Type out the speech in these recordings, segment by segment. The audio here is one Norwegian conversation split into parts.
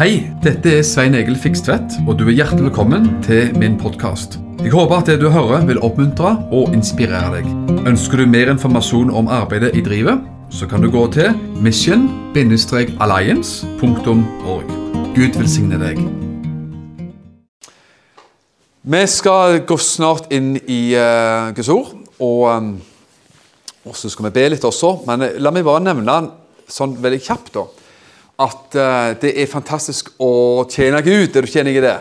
Hei, dette er Svein Egil Fikstvedt, og du er hjertelig velkommen til min podkast. Jeg håper at det du hører vil oppmuntre og inspirere deg. Ønsker du mer informasjon om arbeidet i drivet, så kan du gå til mission-alliance.org. Gud velsigne deg. Vi skal gå snart inn i uh, Guds ord, og, um, så skal vi be litt også. Men uh, la meg bare nevne sånn veldig kjapt da, at uh, det er fantastisk å tjene Gud. Er du kjenner i det?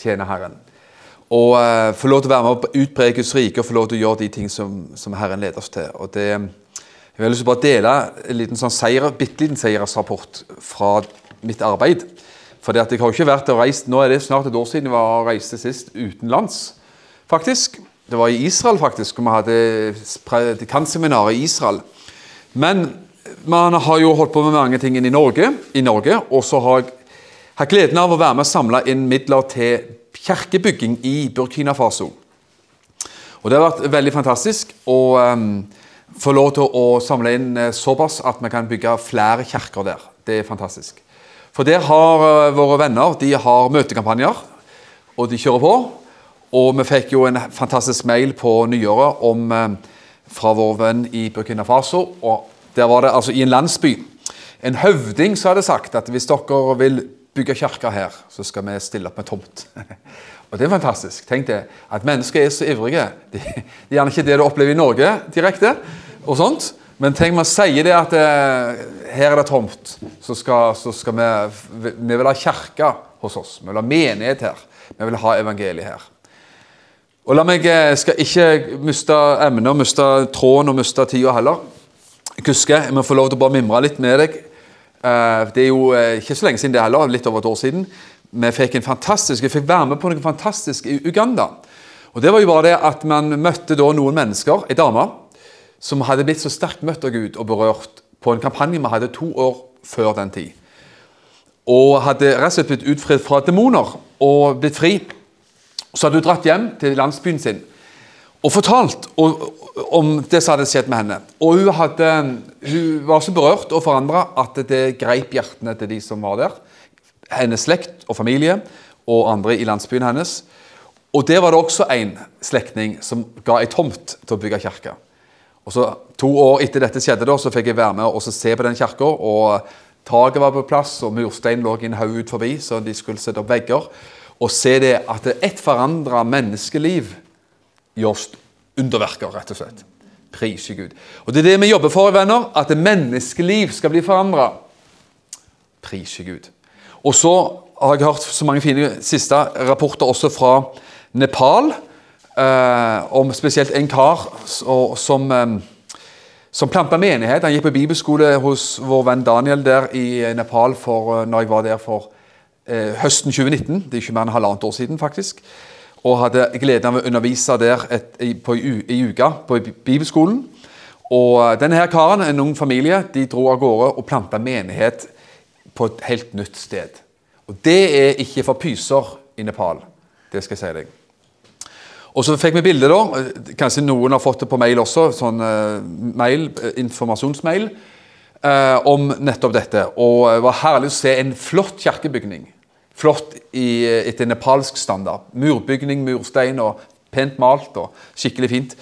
Tjene Herren. Og uh, få lov til å være med og utbre Guds rike og få lov til å gjøre de ting som, som Herren leder oss til. Og det, jeg vil bare dele en liten sånn seier, bitte liten seiersrapport fra mitt arbeid. Fordi at jeg har ikke vært og reist, Nå er det snart et år siden jeg var og reiste sist utenlands. faktisk. Det var i Israel, faktisk, hvor vi hadde predikantseminar i Israel. Men man har jo holdt på med mange ting i Norge, i Norge og så har jeg hatt gleden av å være med og samle inn midler til kirkebygging i Burkina Faso. Og Det har vært veldig fantastisk å um, få lov til å samle inn uh, såpass at vi kan bygge flere kirker der. Det er fantastisk. For der har uh, våre venner de har møtekampanjer, og de kjører på. Og vi fikk jo en fantastisk mail på nyåret om, uh, fra vår venn i Burkina Faso. og der var det altså i en landsby en høvding som hadde sagt at hvis dere vil bygge kirke her, så skal vi stille opp med tomt. Og Det er fantastisk. Tenk det, at mennesker er så ivrige. Det er gjerne ikke det du opplever i Norge direkte, og sånt, men tenk man sier det at eh, her er det tomt, så skal, så skal vi Vi vil ha kirke hos oss. Vi vil ha menighet her. Vi vil ha evangeliet her. Og la meg, skal ikke miste emnet, miste tråden og miste tida heller. Jeg husker, jeg må få lov til å bare mimre litt med deg. Eh, det er jo eh, ikke så lenge siden det heller, litt over et år siden. Vi fikk en fantastisk, jeg fikk være med på noe fantastisk i Uganda. Og Det var jo bare det at man møtte da noen mennesker, ei dame, som hadde blitt så sterkt møtt av Gud og berørt på en kampanje vi hadde to år før den tid. Og hadde rett og slett blitt utfridd fra demoner og blitt fri. Så hadde hun dratt hjem til landsbyen sin og fortalt om det som hadde skjedd med henne. Og hun, hadde, hun var så berørt og forandra at det greip hjertene til de som var der. Hennes slekt og familie og andre i landsbyen hennes. Og der var det også en slektning som ga ei tomt til å bygge kirke. Og så To år etter dette skjedde, da, så fikk jeg være med og se på den kirka. Taket var på plass, og murstein lå i en haug ut forbi, så de skulle sette opp vegger. Og se det at et forandra menneskeliv gjør underverker, rett og slett. Prise Gud. Og Det er det vi jobber for, venner. At menneskeliv skal bli forandra. Prise Gud. Og så har jeg hørt så mange fine siste rapporter også fra Nepal. Eh, om spesielt en kar som, eh, som planta menighet. Han gikk på bibelskole hos vår venn Daniel der i Nepal for, eh, når jeg var der for eh, høsten 2019. Det er ikke mer enn halvannet år siden, faktisk og hadde gleden av å undervise der et, i, på, i uka på bibelskolen. Og eh, denne her karen, en ung familie, de dro av gårde og planta menighet på et helt nytt sted. Og Det er ikke for pyser i Nepal. Det skal jeg si deg. Og så fikk vi bilde, da. Kanskje noen har fått det på mail også. sånn uh, mail, informasjonsmail uh, om nettopp dette. Og det var herlig å se en flott kirkebygning flott i, etter nepalsk standard. Murbygning, murstein og pent malt og skikkelig fint.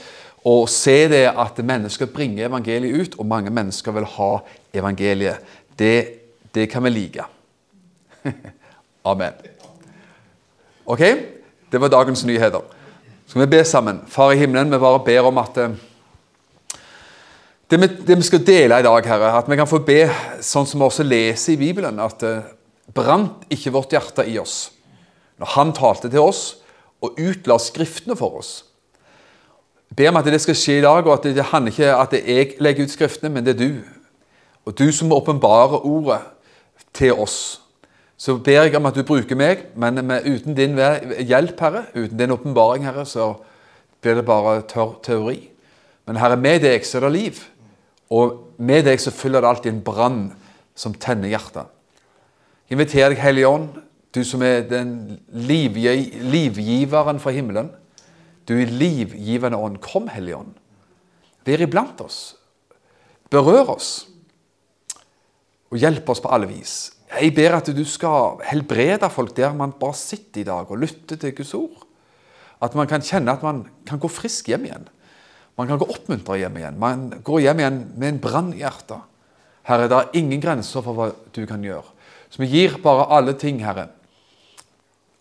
Og se det at mennesker bringer evangeliet ut, og mange mennesker vil ha evangeliet. Det, det kan vi like. Amen. Ok? Det var dagens nyheter. Skal vi be sammen. Far i himmelen, vi bare ber om at eh, det vi, det vi skal dele i dag, Herre, at vi kan få be sånn som vi også leser i Bibelen, at eh, brant ikke vårt hjerte i oss når Han talte til oss og utla Skriftene for oss. Jeg ber om at det skal skje i dag, og at det handler ikke at jeg legger ut Skriftene, men det er du. Og du som åpenbarer Ordet til oss. Så ber jeg om at du bruker meg, men uten din hjelp, Herre, uten din åpenbaring, Herre, så blir det bare tørr teori. Men Herre, med deg så er det liv. Og med deg så fyller det alltid en brann som tenner hjertet. Jeg inviterer deg, Hellige Ånd, du som er den livgiveren fra himmelen. Du er livgivende ånd. Kom, Hellige Ånd. Vær iblant oss. Berør oss. Og hjelp oss på alle vis. Jeg ber at du skal helbrede folk der man bare sitter i dag og lytter til Guds ord. At man kan kjenne at man kan gå frisk hjem igjen. Man kan gå oppmuntra hjem igjen. Man går hjem igjen med en brann i hjertet. Herre, det er ingen grenser for hva du kan gjøre. Så vi gir bare alle ting, Herre,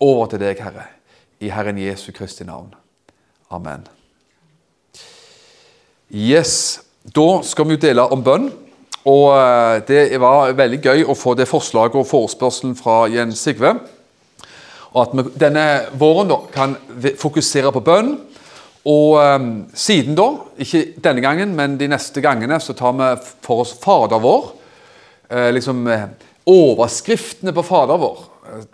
over til deg, Herre, i Herren Jesu Kristi navn. Amen. Yes, Da skal vi jo dele om bønn. Og eh, det var veldig gøy å få det forslaget og forespørselen fra Jens Sigve. Og at vi denne våren da kan fokusere på bønn. Og um, siden da, ikke denne gangen, men de neste gangene, så tar vi for oss Fader vår. Eh, liksom Overskriftene på Fader vår.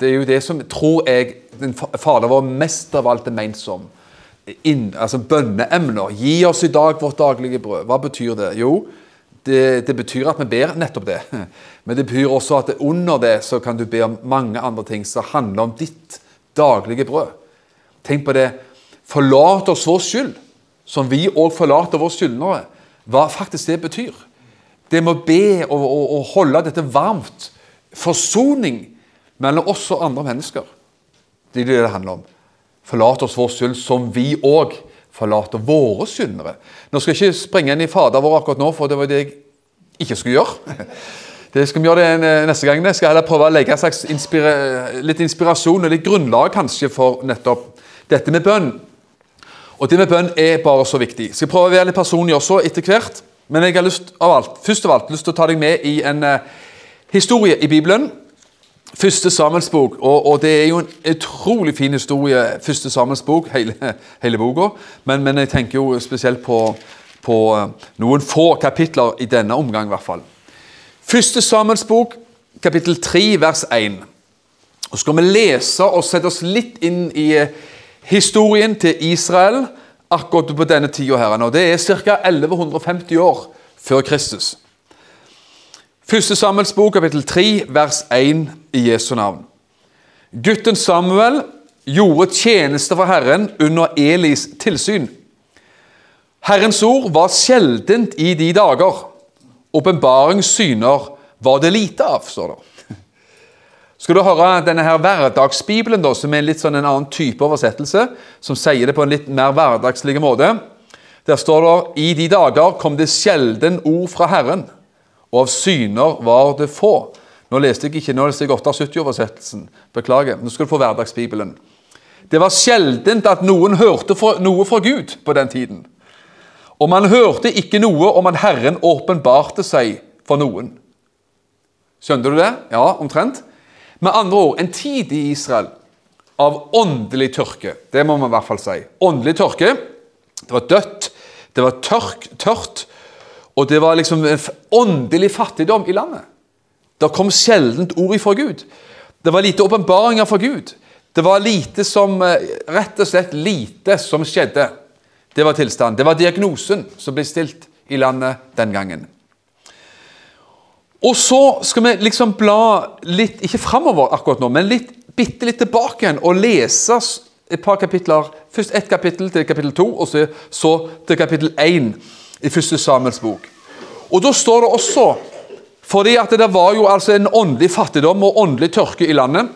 Det er jo det som tror jeg den Fader vår mest av alt er ment som. Inn, altså Bønneemner. Gi oss i dag vårt daglige brød. Hva betyr det? Jo, det, det, betyr at vi ber nettopp det. Men det betyr også at under det så kan du be om mange andre ting som handler om ditt daglige brød. Tenk på det. Forlat oss vår skyld, som vi òg forlater våre skyldnere. Hva faktisk det betyr. Det med å be og, og, og holde dette varmt. Forsoning mellom oss og andre mennesker. Det er det det handler om. Forlat oss vår synd, som vi òg forlater våre syndere. Nå skal jeg ikke springe inn i Fader vår akkurat nå, for det var det jeg ikke skulle gjøre. Det skal vi gjøre det neste gang. Jeg skal heller prøve å legge en slags inspira litt inspirasjon og litt grunnlag kanskje for nettopp dette med bønn. Og det med bønn er bare så viktig. Jeg skal prøve å være litt personlig også etter hvert. Men jeg har lyst av alt, først av alt lyst til å ta deg med i en uh, historie i Bibelen Første Samuels bok, og, og, det er jo en utrolig fin historie, Første Samuels bok, hele, hele boka. Men, men, jeg tenker jo spesielt på, på, eh, noen få kapitler i denne omgang, i hvert fall. Første Samuels bok, kapittel 3, vers 1. Og skal vi lese og sette oss litt inn i eh, historien til Israel akkurat på denne tida her. Og det er ca. 1150 år før Kristus. Første Samuels bok, kapittel 3, vers 1 i Jesu navn. Gutten Samuel gjorde tjeneste for Herren under Elis tilsyn. Herrens ord var sjeldent i de dager. Åpenbaringssyner var det lite av, står det. Skal du høre denne her hverdagsbibelen, da, som er litt sånn en annen type oversettelse, som sier det på en litt mer hverdagslig måte. Der står det i de dager kom det sjelden ord fra Herren og av syner var det få. Nå leste jeg ikke nå leste jeg 78-oversettelsen. Beklager. Nå skal du få Hverdagsbibelen. Det var sjeldent at noen hørte noe fra Gud på den tiden. Og man hørte ikke noe om at Herren åpenbarte seg for noen. Skjønner du det? Ja, omtrent. Med andre ord, en tid i Israel av åndelig tørke. Det må man i hvert fall si. Åndelig tørke. Det var dødt, det var tørk, tørt, og det var liksom en åndelig fattigdom i landet. Det kom sjeldent ord ifra Gud. Det var lite åpenbaringer fra Gud. Det var lite som, eh, rett og slett lite som skjedde. Det var tilstanden. Det var diagnosen som ble stilt i landet den gangen. Og så skal vi liksom bla litt, ikke framover akkurat nå, men litt, bitte litt tilbake igjen og lese et par kapitler. Først ett kapittel til kapittel to, og så, så til kapittel én i første Samuels bok. Og Da står det også fordi at det var jo altså en åndelig fattigdom og åndelig tørke i landet.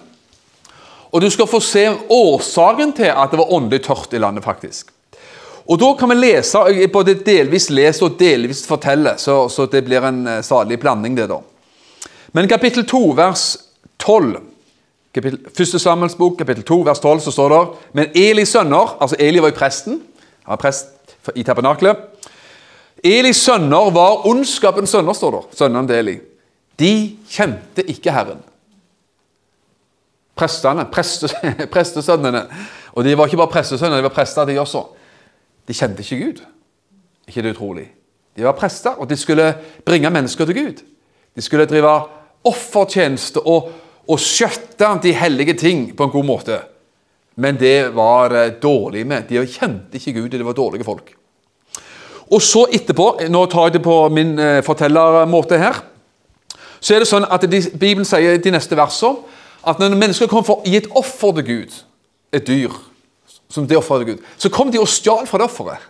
Og Du skal få se årsaken til at det var åndelig tørt i landet. faktisk. Og Da kan vi lese, både delvis lese og delvis fortelle, så, så det blir en eh, salig blanding. det da. Men kapittel 2, vers 12 kapittel, Første Samuels bok, kapittel 2, vers 12, så står det Men Elis sønner altså Eli var jo presten, han var prest i tabernaklet. Elis sønner var ondskapens sønner, står det. Sønnene til Eli. De kjente ikke Herren. Prestene, prestesønnene. Og de var ikke bare prestesønner, de var prester, de også. De kjente ikke Gud. ikke det utrolig? De var prester, og de skulle bringe mennesker til Gud. De skulle drive offertjeneste og, og skjøtte de hellige ting på en god måte. Men det var dårlig med. De kjente ikke Gud, og de var dårlige folk. Og så etterpå, nå tar jeg det på min eh, fortellermåte her, så er det sånn at Bibelen sier i de neste versene at når mennesker kom for å gi et offer til Gud, et dyr som det offeret til Gud, så kom de og stjal fra det offeret.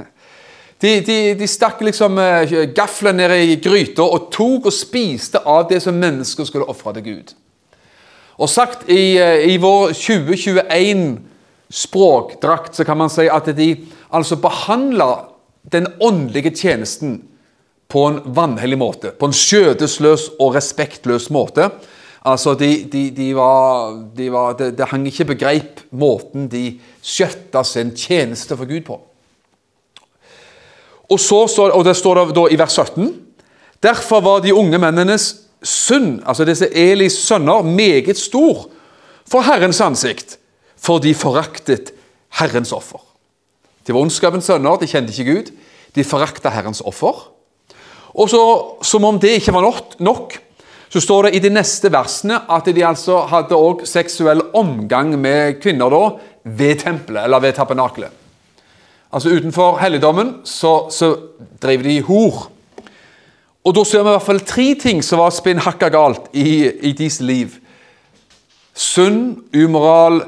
De, de, de, stakk liksom eh, ned i gryta og tok og spiste av det som mennesker skulle ofre til Gud. Og sagt i, eh, i vår 2021-språkdrakt så kan man si at de altså behandla den åndelige tjenesten på en vanhellig måte. På en skjødesløs og respektløs måte. Altså, de, de, de var, de var det, det hang ikke begreip måten de skjøtta sin tjeneste for Gud på. Og, så, og det står da i vers 17 Derfor var de unge mennenes synd, altså disse Elis sønner, meget stor for Herrens ansikt, for de foraktet Herrens offer. De var ondskapens sønner, de kjente ikke Gud. De forakta Herrens offer. Og så, Som om det ikke var nok, så står det i de neste versene at de altså hadde også seksuell omgang med kvinner da, ved tempelet, eller ved tabernakelet. Altså Utenfor helligdommen så, så drev de hor. Og Da ser vi i hvert fall tre ting som var spinn hakka galt i, i deres liv. Synd, umoral,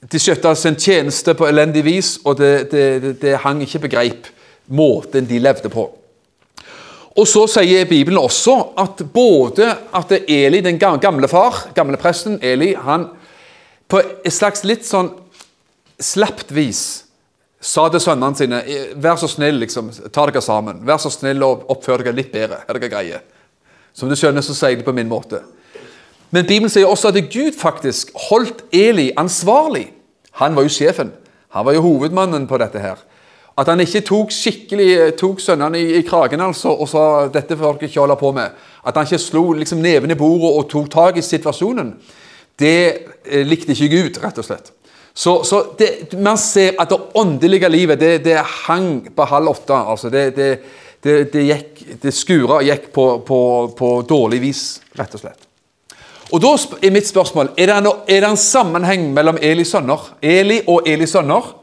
de skjøtta sin tjeneste på elendig vis, og det, det, det, det hang ikke begreip måten de levde på. Og Så sier Bibelen også at både at Eli, den gamle far, gamle presten Eli, han på et slags litt sånn slapt vis sa til sønnene sine Vær så snill, liksom, ta dere sammen. Vær så snill og oppfør dere litt bedre. Er dere greie? Som du skjønner, så sier de på min måte. Men Bibelen sier også at Gud faktisk holdt Eli ansvarlig. Han var jo sjefen. Han var jo hovedmannen på dette her. At han ikke tok skikkelig, tok sønnene i, i, kragen altså, og sa dette får dere ikke holde på med. At han ikke slo liksom, neven i bordet og tok tak i situasjonen. Det eh, likte ikke Gud, rett og slett. Så, så det, man ser at det åndelige livet det, det hang på halv åtte. Altså det, det, det, gikk, det skura og gikk på, på, på, dårlig vis, rett og slett. Og Da er mitt spørsmål er det, no, er det en sammenheng mellom Eli sønner, Eli og Eli sønner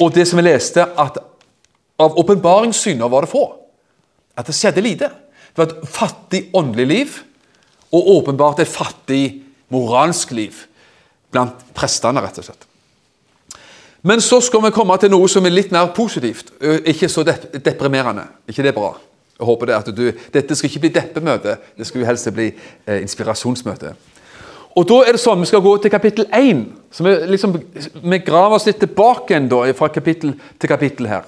og det som vi leste, at av åpenbaringssyner var det få? At det skjedde lite. Det var et fattig åndelig liv, og åpenbart et fattig moralsk liv blant prestene, rett og slett. Men så skal vi komme til noe som er litt mer positivt. Ikke så deprimerende. ikke det bra? Jeg håper det at du, Dette skal ikke bli deppemøte, det skal jo helst bli eh, inspirasjonsmøte. Og Da er det sånn, Vi skal gå til kapittel 1. Så vi, liksom, vi graver oss litt tilbake igjen fra kapittel til kapittel her.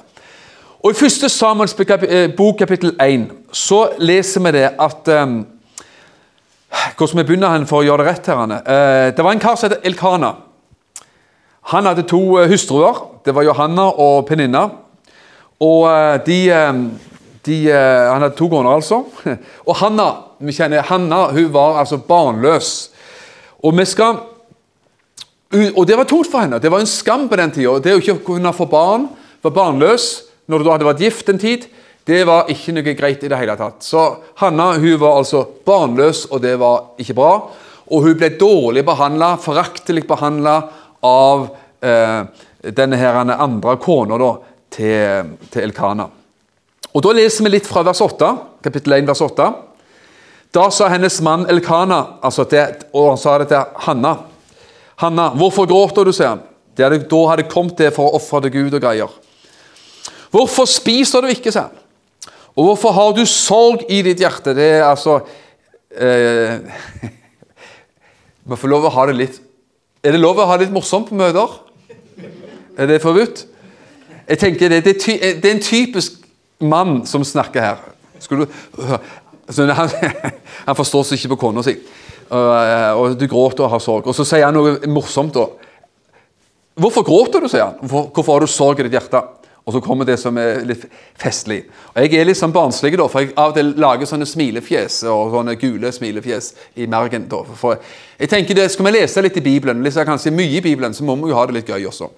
Og I første Samuels bok, kapittel 1, så leser vi det at um, Hvordan vi begynner hen for å gjøre det rett? her? Uh, det var en kar som het Elkana. Han hadde to eh, hustruer. Det var Johanna og Peninna. Og uh, de, de Han hadde to koner, altså. Og Hanna vi kjenner Hanna, hun var altså barnløs. Og vi skal og det var tungt for henne. Det var en skam på den tida. Det å ikke kunne få barn, være barnløs når du hadde vært gift en tid, det var ikke noe greit i det hele tatt. Så Hanna hun var altså barnløs, og det var ikke bra. Og hun ble dårlig behandla, foraktelig behandla av eh, denne her andre kona til, til Elkana. Og Da leser vi litt fra vers 8, kapittel 1, vers 8. Da sa hennes mann Elkana, altså til, og han sa det til Hanna. Hanna, hvorfor gråter du, sier han. Hadde, da hadde kommet det for å ofre til Gud og greier. Hvorfor spiser du ikke, sier han. Og hvorfor har du sorg i ditt hjerte? Det er altså eh, Man får lov å ha det litt Er det lov å ha det litt morsomt på møter? Er det forbudt? Jeg tenker det, det, det er en typisk mann som snakker her. Du, altså, han, han, forstår seg ikke på kona si. Og, eh, du gråter og har sorg. Og så sier han noe morsomt. da. Hvorfor gråter du, sier han. Hvorfor, har du sorg i ditt hjerte? Og så kommer det som er litt festlig. Og Jeg er litt sånn barnslig, da, for jeg av og til lager sånne smilefjes og sånne gule smilefjes i margen. Da, jeg tenker det, Skal vi lese litt i Bibelen, litt, kanskje mye i Bibelen, så må vi jo ha det litt gøy også.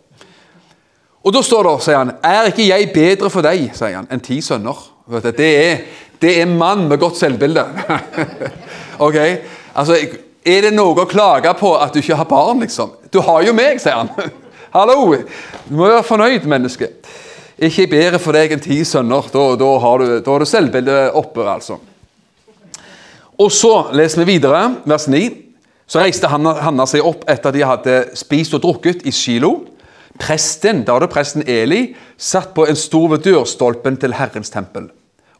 Og Da står det, sier han, er ikke jeg bedre for deg sier han, enn ti sønner? Det er, det er mann med godt selvbilde. ok? Altså, Er det noe å klage på at du ikke har barn, liksom? Du har jo meg, sier han. Hallo! Du må være fornøyd, menneske. Ikke bedre for deg enn ti sønner. Da, da, har du, da har du selvbildet oppe, altså. Og så leser vi videre, vers 9. Så reiste Hanna, Hanna seg opp etter de hadde spist og drukket i Shilo. Presten, da hadde presten Eli, satt på en stor ved dørstolpen til Herrens tempel.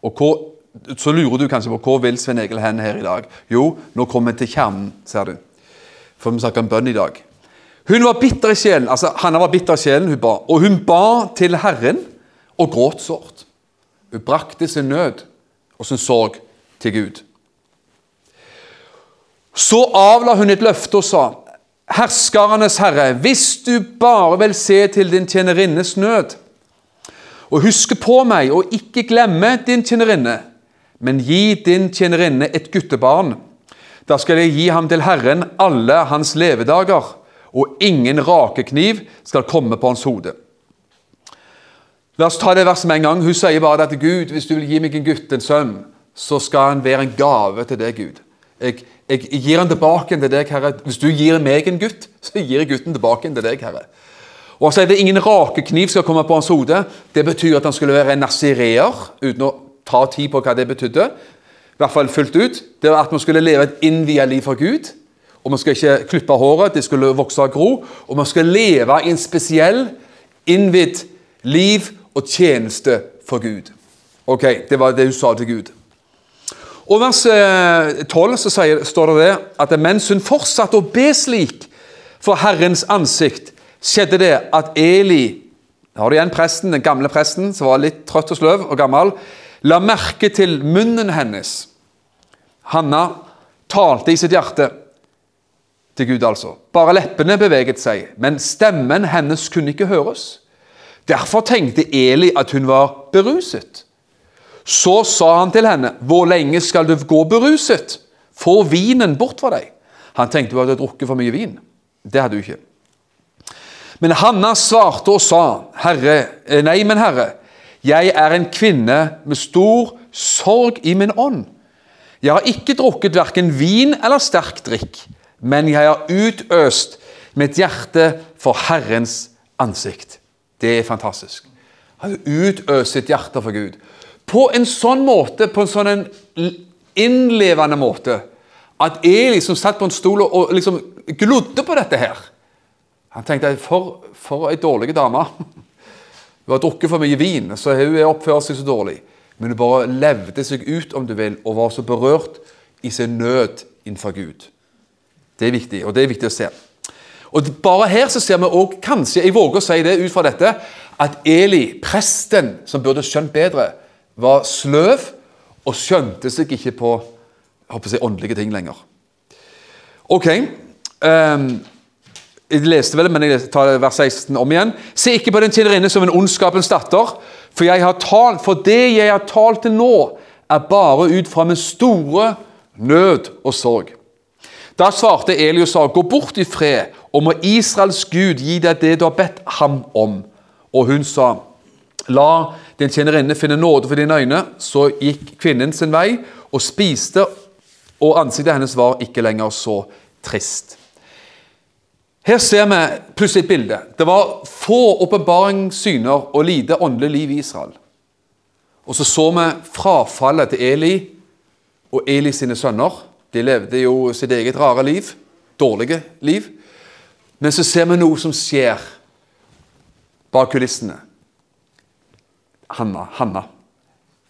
Og hvor, Så lurer du kanskje på hvor vil Svein Egil hen her i dag? Jo, nå kommer vi til kjernen, ser du. for vi snakker om bønn i dag. Hun var bitter i sjelen, altså Hanna var bitter i sjelen, hun ba. Og hun ba til Herren og gråt sårt. Hun brakte sin nød og sin sorg til Gud. Så avla hun et løfte og sa, Herskernes Herre, hvis du bare vil se til din tjenerinnes nød, og huske på meg og ikke glemme din tjenerinne, men gi din tjenerinne et guttebarn, da skal jeg gi ham til Herren alle hans levedager, og ingen rakekniv skal komme på hans hode. La oss ta det verset med en gang. Hun sier bare at Gud, hvis du vil gi meg en gutt, en sønn, så skal han være en gave til deg, Gud. Jeg, jeg, gir han tilbake til deg, Herre. Hvis du gir meg en gutt, så gir jeg gutten tilbake til deg, Herre. Og så er det ingen rakekniv skal komme på hans hode. Det betyr at han skulle være en nazireer, uten å ta tid på hva det betydde. I hvert fall fullt ut. Det var at man skulle leve et innvia liv for Gud. Og man skulle ikke klippe håret, det skulle vokse og gro. Og man skulle leve i en spesiell, innvidd liv og tjeneste for Gud. Ok, Det var det hun sa til Gud. Og vers 12 eh, så sier, står det det at mens hun fortsatte å be slik for Herrens ansikt, skjedde det at Eli har du igjen presten, den gamle presten, som var litt trøtt og sløv og gammel, la merke til munnen hennes. Hanna talte i sitt hjerte til Gud, altså. Bare leppene beveget seg, men stemmen hennes kunne ikke høres. Derfor tenkte Eli at hun var beruset. Så sa han til henne, 'Hvor lenge skal du gå beruset? Få vinen bort fra deg.' Han tenkte hun hadde drukket for mye vin. Det hadde hun ikke. Men Hanna svarte og sa, 'Herre, eh, nei, men Herre, jeg er en kvinne med stor sorg i min ånd.' 'Jeg har ikke drukket verken vin eller sterk drikk.' men jeg har utøst mitt hjerte for Herrens ansikt. Det er fantastisk. Han utøst sitt hjerte for Gud. På en sånn måte, på en sånn en innlevende måte, at Eli som satt på en stol og liksom glodde på dette her Han tenkte for, for ei dårlig dame. Hun har drukket for mye vin, så hun oppfører seg så dårlig. Men hun bare levde seg ut, om du vil, og var så berørt i sin nød innenfor Gud. Det er viktig, og det er viktig å se. Og Bare her så ser vi òg, kanskje, jeg våger å si det ut fra dette, at Eli, presten, som burde skjønt bedre, var sløv og skjønte seg ikke på jeg håper å si, åndelige ting lenger. Ok. Um, jeg leste vel, men jeg tar vers 16 om igjen. Se ikke på den tjenerinne som en ondskapens datter, for, talt, for det jeg har talt til nå, er bare ut fra min store nød og sorg. Da svarte Eli og sa, 'Gå bort i fred, og må Israels Gud gi deg det du har bedt ham om.' Og hun sa, 'La din tjenerinne finner nåde for dine øyne.' Så gikk kvinnen sin vei og spiste, og ansiktet hennes var ikke lenger så trist. Her ser vi plutselig et bilde. Det var få åpenbaringssyner og lite åndelig liv i Israel. Og så så vi frafallet til Eli og Eli sine sønner. De levde jo sitt eget rare liv. Dårlige liv. Men så ser vi noe som skjer bak kulissene. Hanna. Hanna.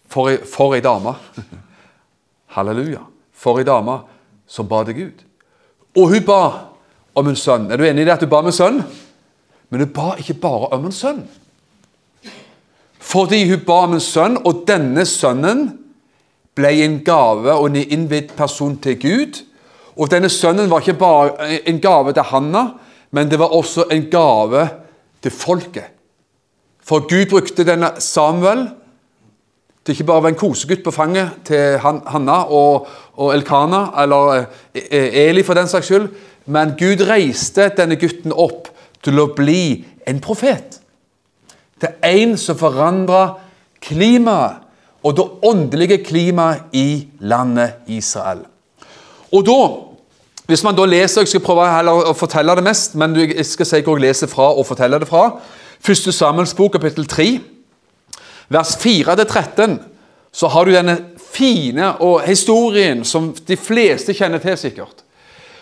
For for ei dame. Halleluja. For ei dame som ba til Gud. Og hun ba om en sønn. Er du enig i det at hun ba om en sønn? Men hun ba ikke bare om en sønn. Fordi hun ba om en sønn, og denne sønnen ble en gave og en innvidd person til Gud. Og denne sønnen var ikke bare en gave til Hanna, men det var også en gave til folket. For Gud brukte denne Samuel til ikke bare å være en kosegutt på fanget til Hanna og, og Elkana, eller eh, Eli for den saks skyld, men Gud reiste denne gutten opp til å bli en profet. Til en som forandra klimaet og det åndelige klimaet i landet Israel. Og da, Hvis man da leser Jeg skal prøve å fortelle det mest, men jeg skal si hvor jeg leser fra og forteller det fra. Første Samuels bok, kapittel 3, vers 4-13, så har du denne fine og historien som de fleste kjenner til, sikkert.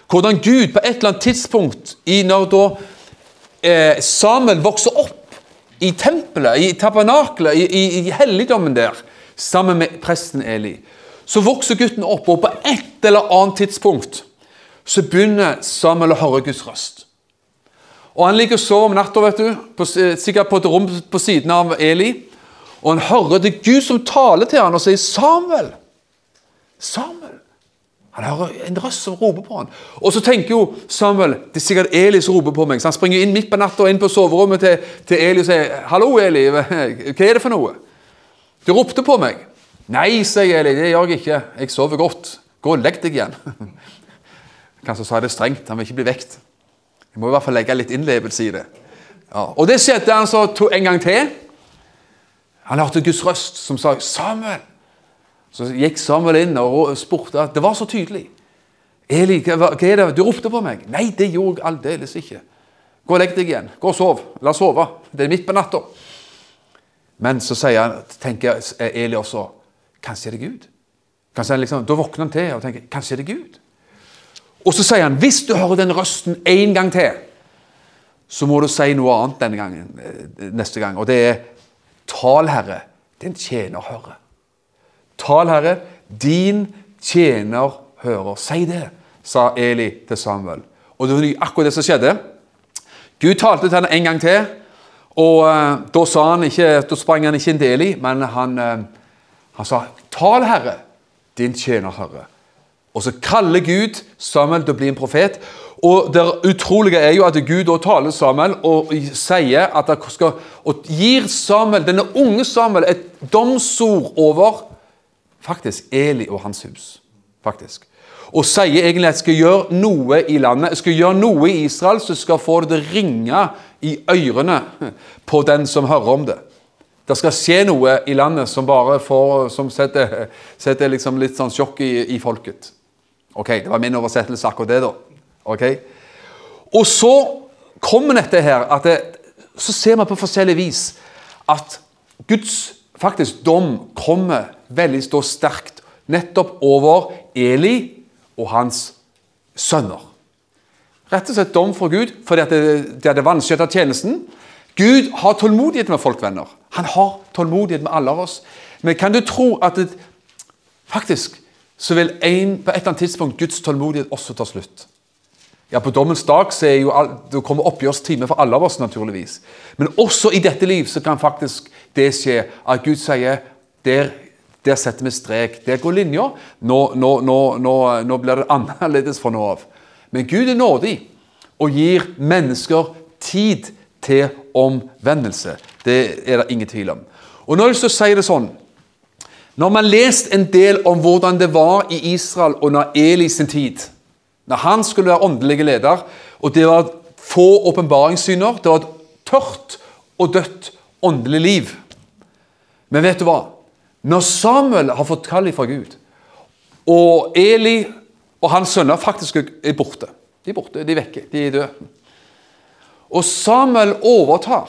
Hvordan Gud på et eller annet tidspunkt, når da eh, Samuel vokser opp i tempelet, i tabernaklet, i, i, i helligdommen der, sammen med presten Eli. Så vokser gutten opp, og på et eller annet tidspunkt så begynner Samuel å høre Guds røst. Og Han ligger og sover om natta, vet du, på, sikkert på et rom på siden av Eli. Og han hører det Gud som taler til han og sier 'Samuel'. Samuel. Han hører en røst som roper på han. Og så tenker jo Samuel det er sikkert Eli som roper på meg. Så han springer inn midt på natta inn på soverommet til, til Eli og sier 'Hallo, Eli. Hva er det for noe?' Du ropte på meg. 'Nei', sier Eli. 'Det gjør jeg ikke. Jeg sover godt. Gå og legg deg igjen.' Kanskje sa det strengt. Han vil ikke bli vekt. Jeg må i hvert fall legge litt innlevelse i det. Ja. Og det skjedde han så en gang til. Han hørte Guds røst som sa 'Samuel'. Så gikk Samuel inn og spurte. Det var så tydelig. 'Eli, hva, er det? Du ropte på meg.' 'Nei, det gjorde jeg aldeles ikke.' 'Gå og legg deg igjen. Gå og sov. La oss sove. Det er midt på natta.' Men så han, tenker Eli også Kanskje er det Gud? Kanskje liksom, Da våkner han til og tenker Kanskje er det Gud? Og så sier han hvis du hører den røsten en gang til, så må du si noe annet denne gangen, eh, neste gang. Og det er Tal, Herre, din tjener hører. Tal, Herre, din tjener hører. Si det, sa Eli til Samuel. Og det var akkurat det som skjedde. Gud talte til henne en gang til. Og uh, da, ikke, da sprang han ikke inn til Eli, men han, uh, han sa, 'Tal, Herre, din tjener hører'. Og så kaller Gud Samuel til å bli en profet. Og Det utrolige er jo at Gud da taler Samuel og sier at han skal, og gir Samuel, denne unge Samuel et domsord over faktisk Eli og hans hus. faktisk. Og sier egentlig at jeg skal gjøre noe i landet, jeg skal gjøre noe i Israel som skal få det til å ringe i ørene på den som hører om det. Det skal skje noe i landet som bare får, som setter, setter liksom litt sånn sjokk i, i folket. Ok, Det var min oversettelse akkurat det, da. Ok? Og så kommer dette her at det, Så ser vi på forskjellig vis at Guds faktisk dom kommer veldig stå sterkt nettopp over Eli og hans sønner. Rett og slett dom for Gud fordi at det, det hadde vanskjøtta tjenesten. Gud har tålmodighet med folk, venner. Han har tålmodighet med alle av oss. Men kan du tro at det, faktisk så vil en, på et eller annet tidspunkt Guds tålmodighet også ta slutt. Ja, På dommens dag så er jo det kommer oppgjørstime for alle av oss, naturligvis. Men også i dette liv så kan faktisk det skje at Gud sier der, der setter vi strek. Der går linja. Nå, nå, nå, nå, blir det annerledes fra nå av. Men Gud er nådig og gir mennesker tid til omvendelse. Det er det ingen tvil om. Og nå har jeg lyst til å si det sånn når man leste en del om hvordan det var i Israel under Eli sin tid, når han skulle være åndelig leder, og det var få åpenbaringssyner, det var et tørt og dødt åndelig liv Men vet du hva? Når Samuel har fått kall fra Gud, og Eli og hans sønner faktisk er borte De er borte, de er vekke, de er døde. Og Samuel overtar,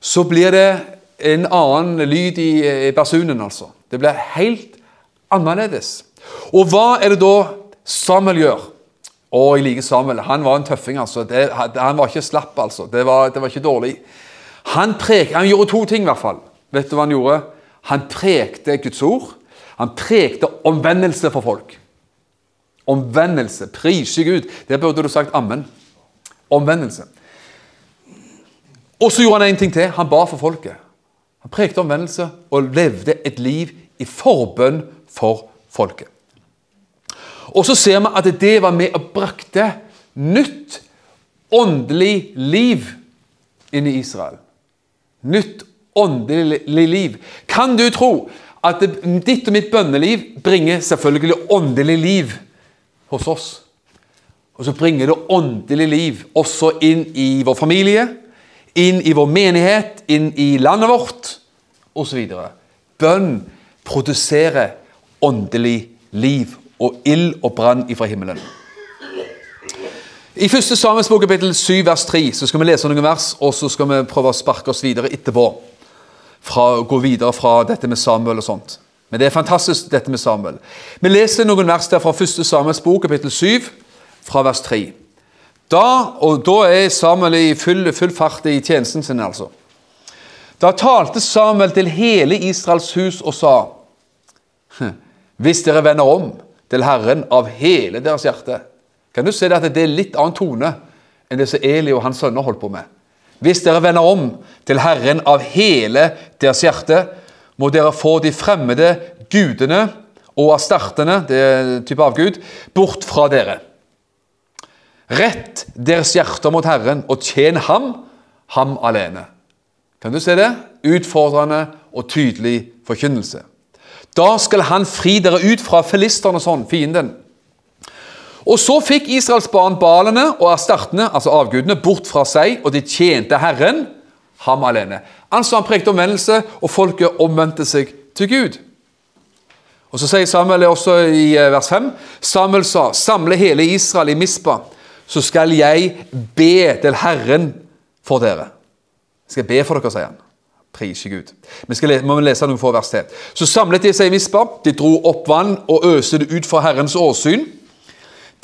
så blir det en annen lyd i basunen, altså. Det blir helt annerledes. Og hva er det da Samuel gjør? Å, jeg liker Samuel. Han var en tøffing, altså. Det, han var ikke slapp, altså. Det var, det var ikke dårlig. Han, prek, han gjorde to ting, i hvert fall. Vet du hva han gjorde? Han prekte Guds ord. Han prekte omvendelse for folk. Omvendelse. Prise Gud. Det burde du sagt ammen. Omvendelse. Og så gjorde han en ting til. Han ba for folket. Han prekte omvendelse og levde et liv i forbønn for folket. Og så ser vi at det var med og brakte nytt åndelig liv inn i Israel. Nytt åndelig liv. Kan du tro at ditt og mitt bønneliv bringer selvfølgelig åndelig liv hos oss? Og så bringer det åndelig liv også inn i vår familie, inn i vår menighet, inn i landet vårt osv. Bønn produserer åndelig liv og ild og brann ifra himmelen. I 1. Samuels bok kapittel 7 vers 3 så skal vi lese noen vers, og så skal vi prøve å sparke oss videre etterpå. Fra, gå videre fra dette med Samuel og sånt. Men det er fantastisk, dette med Samuel. Vi leser noen vers der fra 1. Samuels bok kapittel 7, fra vers 3. Da, og da er Samuel i full, full fart i tjenesten sin, altså. Da talte Samuel til hele Israels hus og sa hm, Hvis dere vender om til Herren av hele deres hjerte, kan du se det at det er litt annen tone enn det som Eli og hans sønner holdt på med. Hvis dere vender om til Herren av hele deres hjerte, må dere få de fremmede gudene og astartene, det er en type avgud, bort fra dere. Rett deres hjerter mot Herren og tjen ham, ham alene. Kan du se det? Utfordrende og tydelig forkynnelse. Da skal han fri dere ut fra filisternes sånn, fienden. Og så fikk Israels barn balene og astartene, altså avgudene, bort fra seg, og de tjente Herren, ham alene. Altså Han prekte omvendelse, og folket omvendte seg til Gud. Og Så sier Samuel også i eh, vers 5.: Samuel sa, samle hele Israel i Mispa, så skal jeg be til Herren for dere. Jeg skal be for dere, sier han. Prise Gud. Vi skal må lese noen få vers til. Så samlet de seg i Mispa, de dro opp vann og øste det ut fra Herrens åsyn.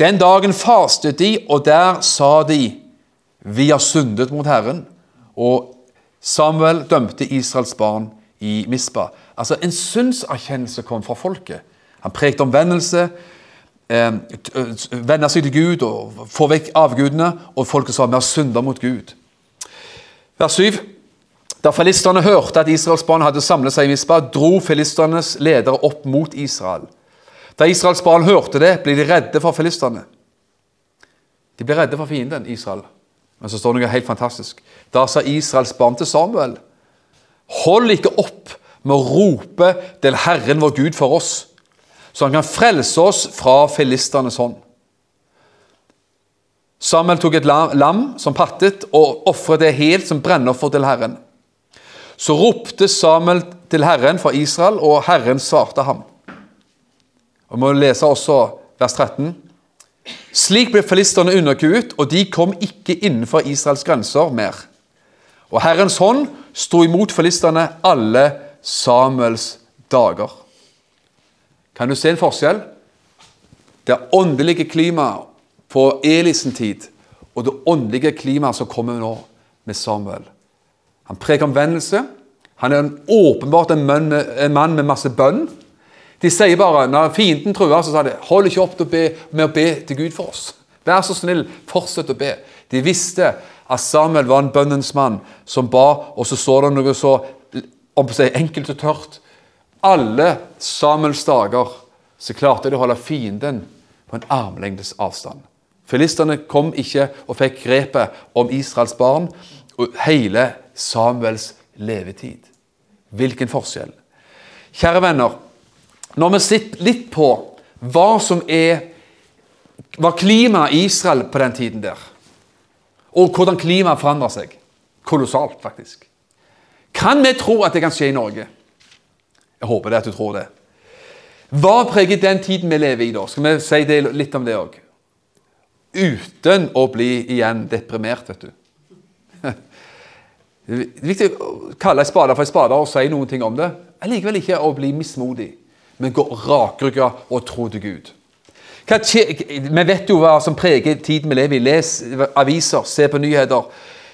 Den dagen fastet de, og der sa de, vi har syndet mot Herren. Og Samuel dømte Israels barn i Mispa. Altså En syndserkjennelse kom fra folket. Han prekte omvendelse, vende seg til Gud og få vekk avgudene. Og folket sa vi har synda mot Gud. Vers 7. Da filistene hørte at Israels barn hadde samlet seg i Misba, dro filisternes ledere opp mot Israel. Da Israels barn hørte det, ble de redde for filistene. De ble redde for fienden Israel. Men så står det noe helt fantastisk. Da sa Israels barn til Samuel.: Hold ikke opp med å rope til Herren vår Gud for oss, så han kan frelse oss fra filisternes hånd. Samuel tok et lam som pattet, og ofret det helt som brennoffer til Herren. Så ropte Samuel til Herren fra Israel, og Herren svarte ham. Og Vi må lese også vers 13. Slik ble filisterne underkuet, og de kom ikke innenfor Israels grenser mer. Og Herrens hånd sto imot filisterne alle Samuels dager. Kan du se en forskjell? Det åndelige klimaet på Elisen tid og det åndelige klimaet som kommer nå med Samuel. Han preker omvendelse. Han er en åpenbart en mann, med, en mann med masse bønn. De sier bare, når fienden truer, så sa de hold ikke opp med å be til Gud for oss. Vær så snill, fortsett å be. De visste at Samuel var en bønnens mann som ba, og så så det noe så om å si, enkelt og tørt. Alle Samuels dager så klarte de å holde fienden på en armlengdes avstand. Filistene kom ikke og fikk grepet om Israels barn og hele Samuels levetid. Hvilken forskjell. Kjære venner, når vi sitter litt på hva som er var klimaet i Israel på den tiden der, og hvordan klimaet forandrer seg kolossalt, faktisk. Kan vi tro at det kan skje i Norge? Jeg håper det at du tror det. Hva preger den tiden vi lever i da? Skal vi si det, litt om det òg? Uten å bli igjen deprimert, vet du. Det er viktig å kalle en spade for en spade og si noen ting om det. Allikevel ikke å bli mismodig men gå rakrygga og tro til Gud. vi vet jo hva som preger tiden vi lever i. Les aviser, se på nyheter.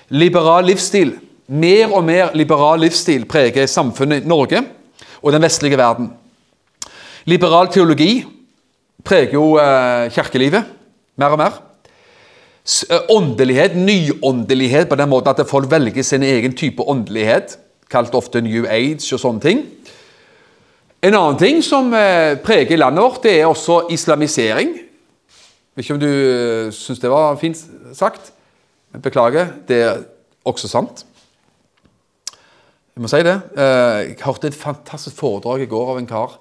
Liberal livsstil. Mer og mer liberal livsstil preger samfunnet i Norge og den vestlige verden. Liberal teologi preger jo eh, kirkelivet mer og mer. Eh, åndelighet, nyåndelighet på den måten at folk velger sin egen type åndelighet, kalt ofte New Age og sånne ting. En annen ting som eh, preger landet vårt, det er også islamisering. Vet ikke om du syns det var fint sagt. Beklager, det er også sant. Jeg må si det. Eh, jeg hørte et fantastisk foredrag i går av en kar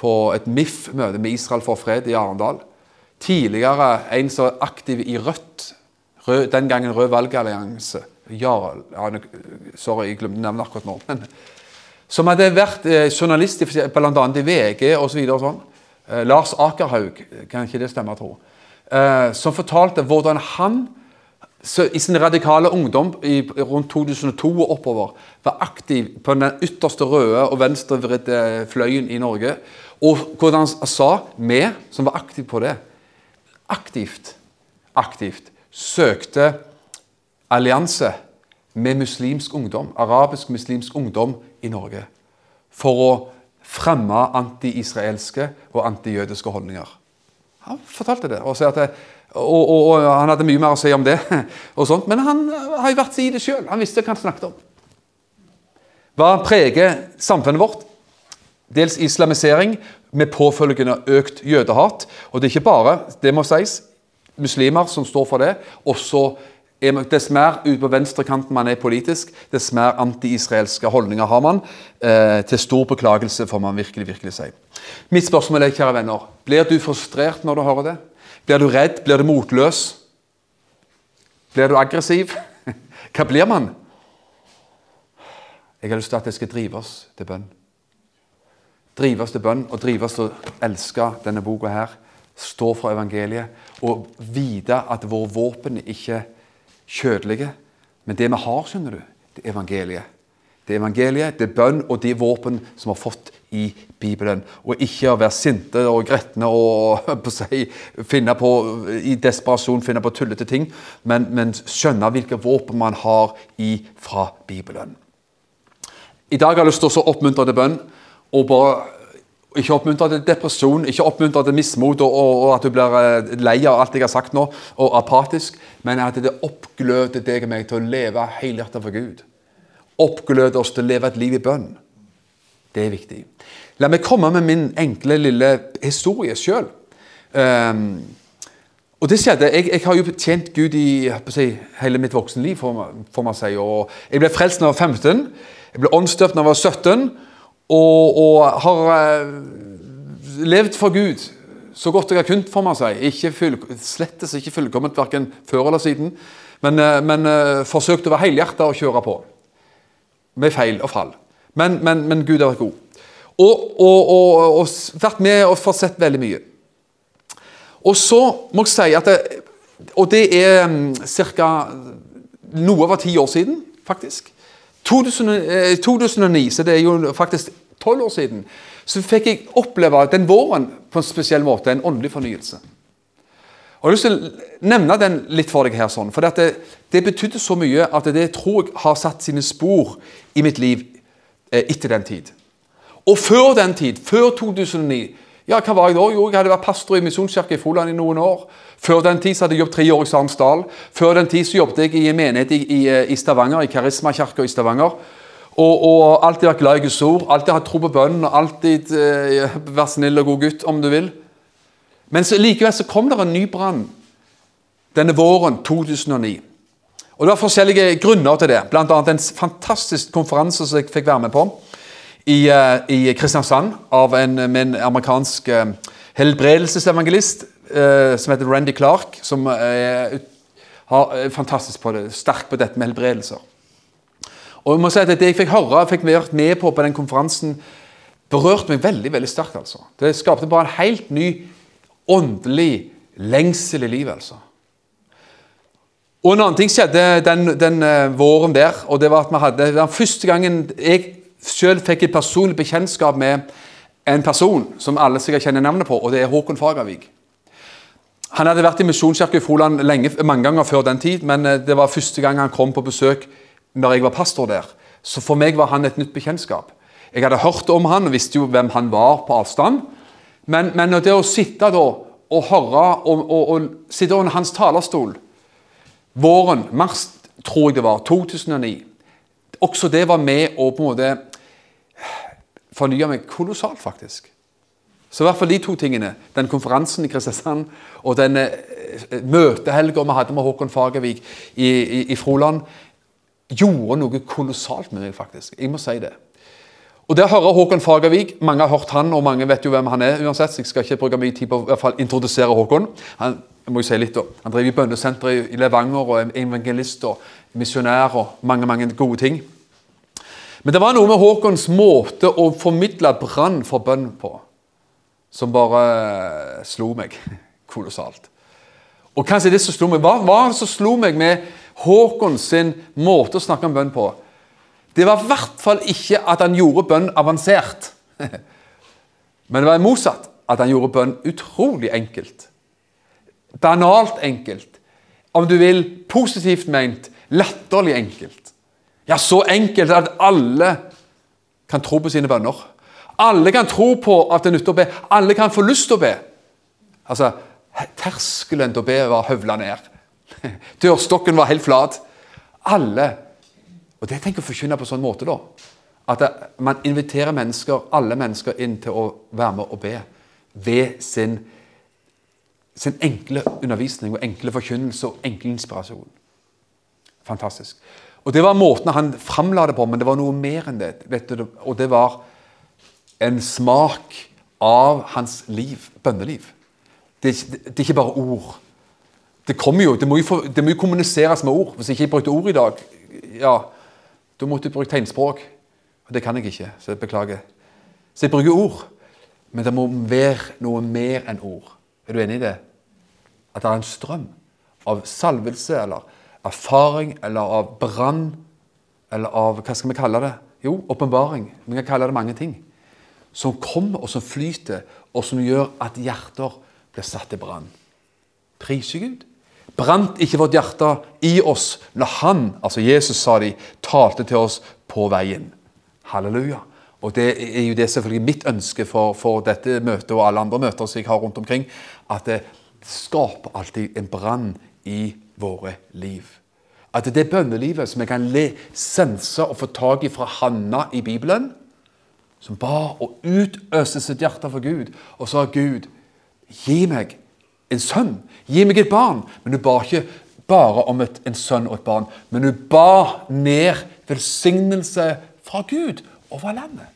på et MIF-møte med Israel for fred i Arendal. Tidligere en som er aktiv i Rødt, rød, den gangen Rød valgallianse. Ja, sorry, jeg glemte navnet akkurat nå. men som hadde vært eh, journalist bl.a. i VG osv. Så sånn. Eh, Lars Akerhaug, kan ikke det stemme, tro. Som fortalte hvordan han i sin radikale ungdom i, rundt 2002 og oppover var aktiv på den ytterste røde og venstrevridde fløyen i Norge. Og hvordan han sa vi som var aktive på det, aktivt, aktivt søkte allianse med muslimsk ungdom, arabisk-muslimsk ungdom i Norge for å fremme anti-israelske og anti-jødiske holdninger. Han fortalte det og sier at Og, og, og, han hadde mye mer å si om det. og sånt, Men han har jo vært i det sjøl. Han visste hva han snakket om. Hva preger samfunnet vårt? Dels islamisering med påfølgende økt jødehat. Og det er ikke bare, det må sies, muslimer som står for det. Også Dess mer ut på venstrekanten man er politisk, dess mer anti-israelske holdninger har man. Eh, til stor beklagelse, får man virkelig virkelig si. Mitt spørsmål er, kjære venner, blir du frustrert når du hører det? Blir du redd? Blir du motløs? Blir du aggressiv? Hva blir man? Jeg har lyst til at det skal drive oss til bønn. Drive oss til bønn og drive oss til å elske denne boka her. Stå for evangeliet og vite at våre våpen ikke er kjødelige. Men det vi har, skjønner du, det er evangeliet. Det er evangeliet, det er bønn og de våpen som har fått i Bibelen. Og ikke å være sinte og gretne og på seg, finne på, i desperasjon finne på tullete ting, men, men skjønne hvilke våpen man har i fra Bibelen. I dag har jeg lyst til å oppmuntre til bønn. og bare ikke oppmuntre til depresjon, ikke oppmuntre til mismot og, og, og, at du blir eh, lei av alt jeg har sagt nå, og apatisk, men at det oppgløder deg og meg til å leve helhjertet for Gud. Oppgløder oss til å leve et liv i bønn. Det er viktig. La meg komme med min enkle, lille historie sjøl. Um, ehm, og det skjedde, jeg, jeg, har jo tjent Gud i si, hele mitt voksenliv, får man si. og Jeg ble frelst da jeg var 15. Jeg ble åndsdøpt da jeg var 17, og, og har uh, levd for Gud så godt jeg har kunnet, får man si. Ikke full, slettes ikke fullkomment verken før eller siden, men, uh, men uh, forsøkt å være helhjerta og kjøre på. Med feil og fall. Men, men, men Gud har vært god. Og, og, og, og, vært med og fått sett veldig mye. Og så må jeg si at det, Og det er um, ca. noe over ti år siden, faktisk. I 2009, eh, så det er jo faktisk tolv år siden, så fikk jeg oppleve den våren på en spesiell måte, en åndelig fornyelse. Og Jeg har lyst til å nevne den litt for deg her, sånn, for det, det betydde så mye at det tror jeg har satt sine spor i mitt liv eh, etter den tid. Og før den tid, før 2009 ja, hva var jeg da? Jo, jeg hadde vært pastor i Misjonskirken i Froland i noen år. Før den tid så hadde jeg jobbet tre år i Sarensdal. Før den tid så jobbet jeg i en menighet i, i, i Stavanger, i Karismakirka i Stavanger. Og, og, alltid vært glad i Guds ord, alltid hatt tro på bønnen alltid eh, vært snill og god gutt, om du vil. Men så, likevel så kom det en ny brann denne våren 2009. Og Det var forskjellige grunner til det, bl.a. en fantastisk konferanse som jeg fikk være med på i, eh, i Kristiansand av en, en amerikansk uh, helbredelsesevangelist uh, som heter Randy Clark, som er er fantastisk på det, sterk på dette med helbredelser. Og jeg må si at Det jeg fikk høre, fikk vært med på på den konferansen, berørte meg veldig veldig sterkt. altså. Det skapte bare en helt ny åndelig lengsel i livet. altså. Og En annen ting skjedde den, den uh, våren der. og det var at vi hadde, var første gangen jeg selv fikk et personlig bekjentskap med en person som alle sikkert kjenner navnet på, og det er Håkon Fagervik. Han hadde vært i Misjonskirka i Froland lenge, mange ganger før den tid, men eh, det var første gang han kom på besøk når jeg var pastor der. Så for meg var han et nytt bekjentskap. Jeg hadde hørt om han og visste jo hvem han var på avstand. Men, men det å sitte da og høre og, og, og sitte under hans talerstol våren, mars tror jeg det var, 2009 Også det var med å på en måte fornye meg kolossalt, faktisk. Så i hvert fall de to tingene, den konferansen i Kristiansand og den eh, møtehelga vi hadde med Håkon Fagervik i, i, i, Froland, gjorde noe kolossalt med meg, faktisk. Jeg må si det. Og det å høre Håkon Fagervik, Mange har hørt han, og mange vet jo hvem han er. uansett, så Jeg skal ikke bruke mye tid på å i hvert fall introdusere Håkon. Han jeg må jeg si litt om. Han driver bønnesenteret i Levanger og er evangelist og misjonær og mange mange gode ting. Men det var noe med Håkons måte å formidle brann for bønn på som bare eh, slo meg kolossalt. Og kanskje det som slo meg, Hva var det som slo meg med Håkons sin måte å snakke om bønn på? Det var i hvert fall ikke at han gjorde bønn avansert. Men det var motsatt. At han gjorde bønn utrolig enkelt. Banalt enkelt. Om du vil, positivt ment, latterlig enkelt. Ja, så enkelt at alle kan tro på sine bønner. Alle kan tro på at det nytter å be. Alle kan få lyst til å be. Altså, Terskelen til å be var høvla ned. Dørstokken var helt flat. Alle Og det tenker jeg å forkynne på sånn måte, da. At man inviterer mennesker, alle mennesker inn til å være med og be ved sin, sin enkle undervisning og enkle forkynnelse og enkle inspirasjon. Fantastisk. Og Det var måten han framla det på, men det var noe mer enn det. Du, og det var en smak av hans liv, bønneliv. Det, det, det er ikke bare ord. Det kommer jo, det må jo, det må jo kommuniseres med ord. Hvis jeg ikke brukte ord i dag, ja, da måtte jeg bruke tegnspråk. Og det kan jeg ikke, så jeg beklager. Så jeg bruker ord. Men det må være noe mer enn ord. Er du enig i det? At det er en strøm av salvelse eller erfaring eller av brann eller av Hva skal vi kalle det? Jo, åpenbaring. Vi kan kalle det mange ting. Som kommer, og som flyter, og som gjør at hjerter blir satt i brann. Priser Gud. Brant ikke vårt hjerte i oss når Han, altså Jesus, sa de, talte til oss på veien. Halleluja. Og Det er jo det selvfølgelig mitt ønske for, for dette møtet og alle andre møter som jeg har rundt omkring. At det skaper alltid en brann i våre liv. At det er bønnelivet som jeg kan le, sense og få tak i fra Hanna i Bibelen, som ba og utøste sitt hjerte for Gud, og sa Gud, gi meg en sønn, gi meg et barn. Men hun ba ikke bare om et, en sønn og et barn, men hun ba ned velsignelse fra Gud over landet.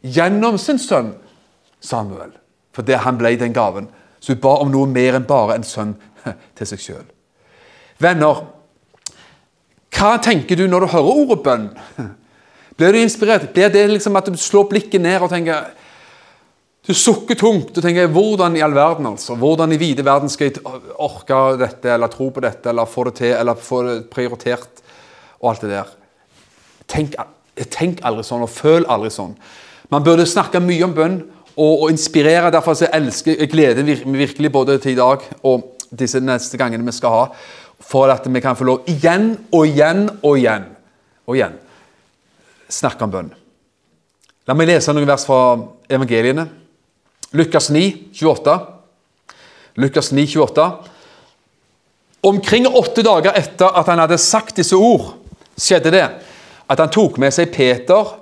Gjennom sin sønn Samuel. For det han ble den gaven. Så hun ba om noe mer enn bare en sønn til seg sjøl. Venner, hva tenker du når du hører ordet bønn? Blir du inspirert? Blir det liksom at du slår blikket ned og tenker Du sukker tungt og tenker hvordan i all verden, altså? Hvordan i vide verden skal jeg orke dette, eller tro på dette, eller få det til, eller få det prioritert, og alt det der? Tenk Tenk aldri sånn, og føl aldri sånn. Man burde snakke mye om bønn og, og inspirere. Derfor så elsker, jeg gleder virkelig både til i dag og disse neste gangene vi skal ha, for at vi kan få lov igjen og igjen og igjen og igjen snakke om bønn. La meg lese noen vers fra evangeliene. Lukas 9, 28. Lukas 9, 28. Omkring åtte dager etter at han hadde sagt disse ord, skjedde det at han tok med seg Peter,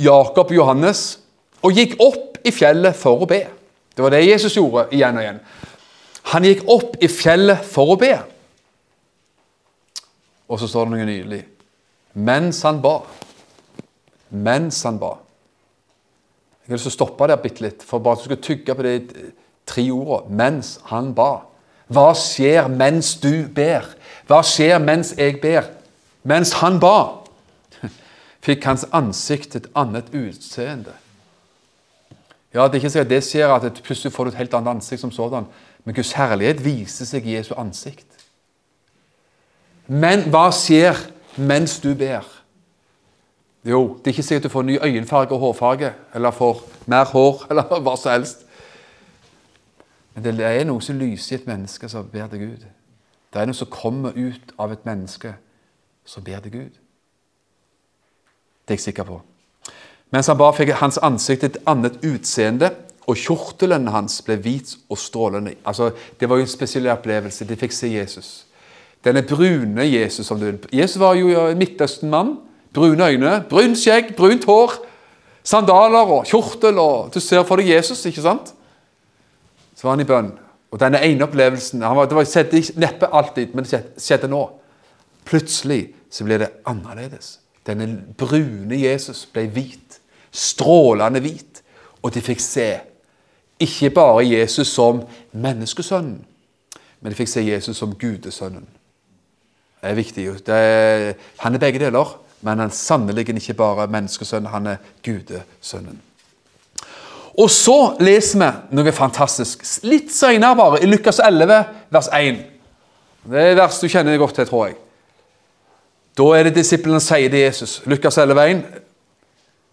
Jakob og Johannes og gikk opp i fjellet for å be. Det var det Jesus gjorde igjen og igjen. Han gikk opp i fjellet for å be. Og så står det noe nydelig. Mens han ba. Mens han ba. Jeg har lyst til å stoppe der bitte litt, for bare at du skal tygge på de tre ordene. Mens han ba. Hva skjer mens du ber? Hva skjer mens jeg ber? Mens han ba fikk hans ansikt et annet utseende. Ja, Det er ikke sikkert det skjer at plutselig får du et helt annet ansikt som sådan, men Guds herlighet viser seg i Jesu ansikt. Men hva skjer mens du ber? Jo, det er ikke sikkert du får ny øyenfarge og hårfarge, eller får mer hår, eller hva som helst. Men det er noe som lyser i et menneske som ber til Gud. Det er noe som kommer ut av et menneske som ber til Gud. Det er jeg sikker på. Mens han bare fikk hans ansikt et annet utseende, og kjortelen hans ble hvit og strålende. Altså, Det var jo en spesiell opplevelse. De fikk se Jesus. Denne brune Jesus som du Jesus var jo en Midtøsten-mann. Brune øyne, brunt skjegg, brunt hår. Sandaler og kjortel. og Du ser for deg Jesus, ikke sant? Så var han i bønn. Og denne ene opplevelsen var, Det var, skjedde neppe alltid, men det skjedde nå. Plutselig så ble det annerledes. Denne brune Jesus ble hvit, strålende hvit, og de fikk se ikke bare Jesus som menneskesønnen, men de fikk se Jesus som gudesønnen. Det er viktig. Det er, han er begge deler, men han er sannelig ikke bare menneskesønn, han er gudesønnen. Og så leser vi noe fantastisk. Litt senere, bare, i Lukas 11, vers 1. Det er vers du kjenner godt til, tror jeg. Da er det disiplene sier til Jesus, Lukas 11,1.: